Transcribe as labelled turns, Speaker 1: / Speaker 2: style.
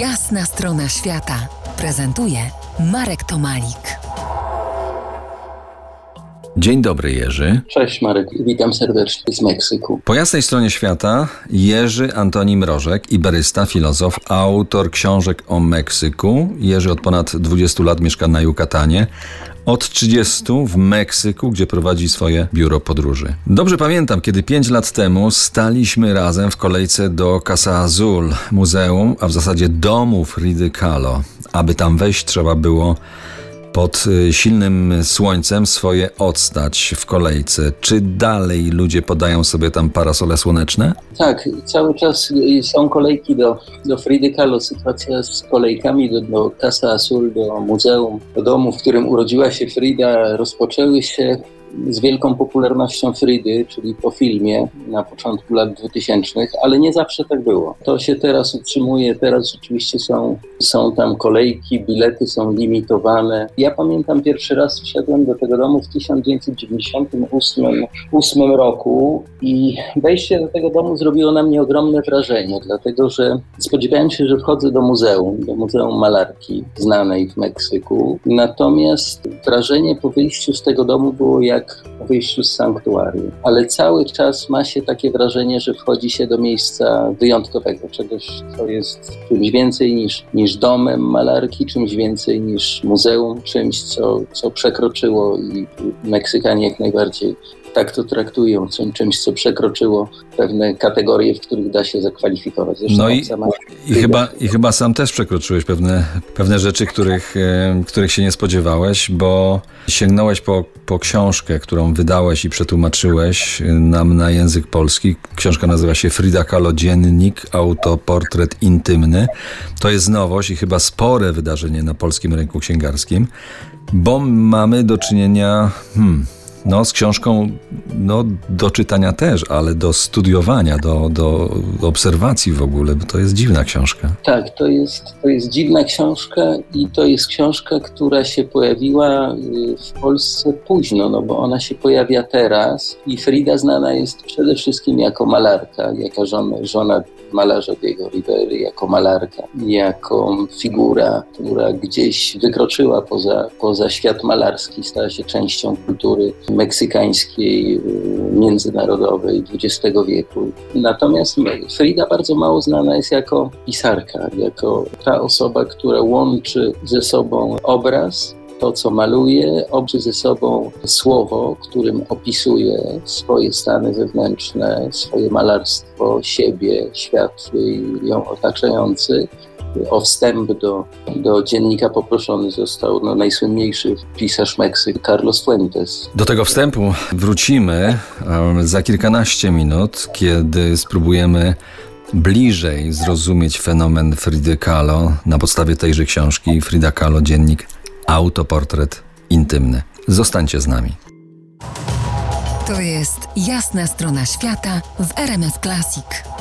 Speaker 1: Jasna strona świata prezentuje Marek Tomalik.
Speaker 2: Dzień dobry, Jerzy.
Speaker 3: Cześć Marek, witam serdecznie z Meksyku.
Speaker 2: Po jasnej stronie świata Jerzy Antoni Mrożek, iberysta, filozof, autor książek o Meksyku. Jerzy od ponad 20 lat mieszka na Jukatanie. Od 30 w Meksyku, gdzie prowadzi swoje biuro podróży. Dobrze pamiętam, kiedy 5 lat temu staliśmy razem w kolejce do Casa Azul, muzeum, a w zasadzie domu Fridy Kahlo. Aby tam wejść, trzeba było pod y, silnym słońcem swoje odstać w kolejce. Czy dalej ludzie podają sobie tam parasole słoneczne?
Speaker 3: Tak, cały czas są kolejki do, do Fridy Kahlo. Sytuacja z kolejkami do, do Casa Azul, do muzeum, do domu, w którym urodziła się Frida, rozpoczęły się z wielką popularnością Fridy, czyli po filmie na początku lat 2000, ale nie zawsze tak było. To się teraz utrzymuje, teraz rzeczywiście są, są tam kolejki, bilety są limitowane. Ja pamiętam pierwszy raz wszedłem do tego domu w 1998 roku i wejście do tego domu zrobiło na mnie ogromne wrażenie, dlatego że spodziewałem się, że wchodzę do muzeum, do Muzeum Malarki, znanej w Meksyku. Natomiast wrażenie po wyjściu z tego domu było jak jak po wyjściu z sanktuarium. Ale cały czas ma się takie wrażenie, że wchodzi się do miejsca wyjątkowego, czegoś, co jest czymś więcej niż, niż domem malarki, czymś więcej niż muzeum, czymś, co, co przekroczyło i Meksykanie jak najbardziej tak to traktują, czymś, co przekroczyło pewne kategorie, w których da się zakwalifikować.
Speaker 2: Zresztą no i, i, chyba, i chyba sam też przekroczyłeś pewne, pewne rzeczy, których, e, których się nie spodziewałeś, bo sięgnąłeś po, po książkę, którą wydałeś i przetłumaczyłeś nam na język polski. Książka nazywa się Frida Kahlo Dziennik, autoportret intymny. To jest nowość i chyba spore wydarzenie na polskim rynku księgarskim, bo mamy do czynienia... Hmm, no, z książką no, do czytania też, ale do studiowania, do, do obserwacji w ogóle, bo to jest dziwna książka.
Speaker 3: Tak, to jest, to jest dziwna książka i to jest książka, która się pojawiła y, w Polsce późno, no bo ona się pojawia teraz i Frida znana jest przede wszystkim jako malarka, jako żona, żona malarza Diego Rivery, jako malarka, jako figura, która gdzieś wykroczyła poza, poza świat malarski, stała się częścią kultury meksykańskiej, y, międzynarodowej XX wieku. Natomiast Frida bardzo mało znana jest jako pisarka, jako ta osoba, która łączy ze sobą obraz to, co maluje, obrzy ze sobą słowo, którym opisuje swoje stany wewnętrzne, swoje malarstwo, siebie, świat ją otaczający o wstęp do, do dziennika poproszony został no, najsłynniejszy pisarz Meksyk Carlos Fuentes.
Speaker 2: Do tego wstępu wrócimy za kilkanaście minut, kiedy spróbujemy bliżej zrozumieć fenomen Fridy Kahlo na podstawie tejże książki Frida Kahlo Dziennik Autoportret Intymny. Zostańcie z nami.
Speaker 1: To jest jasna strona świata w RMS Classic.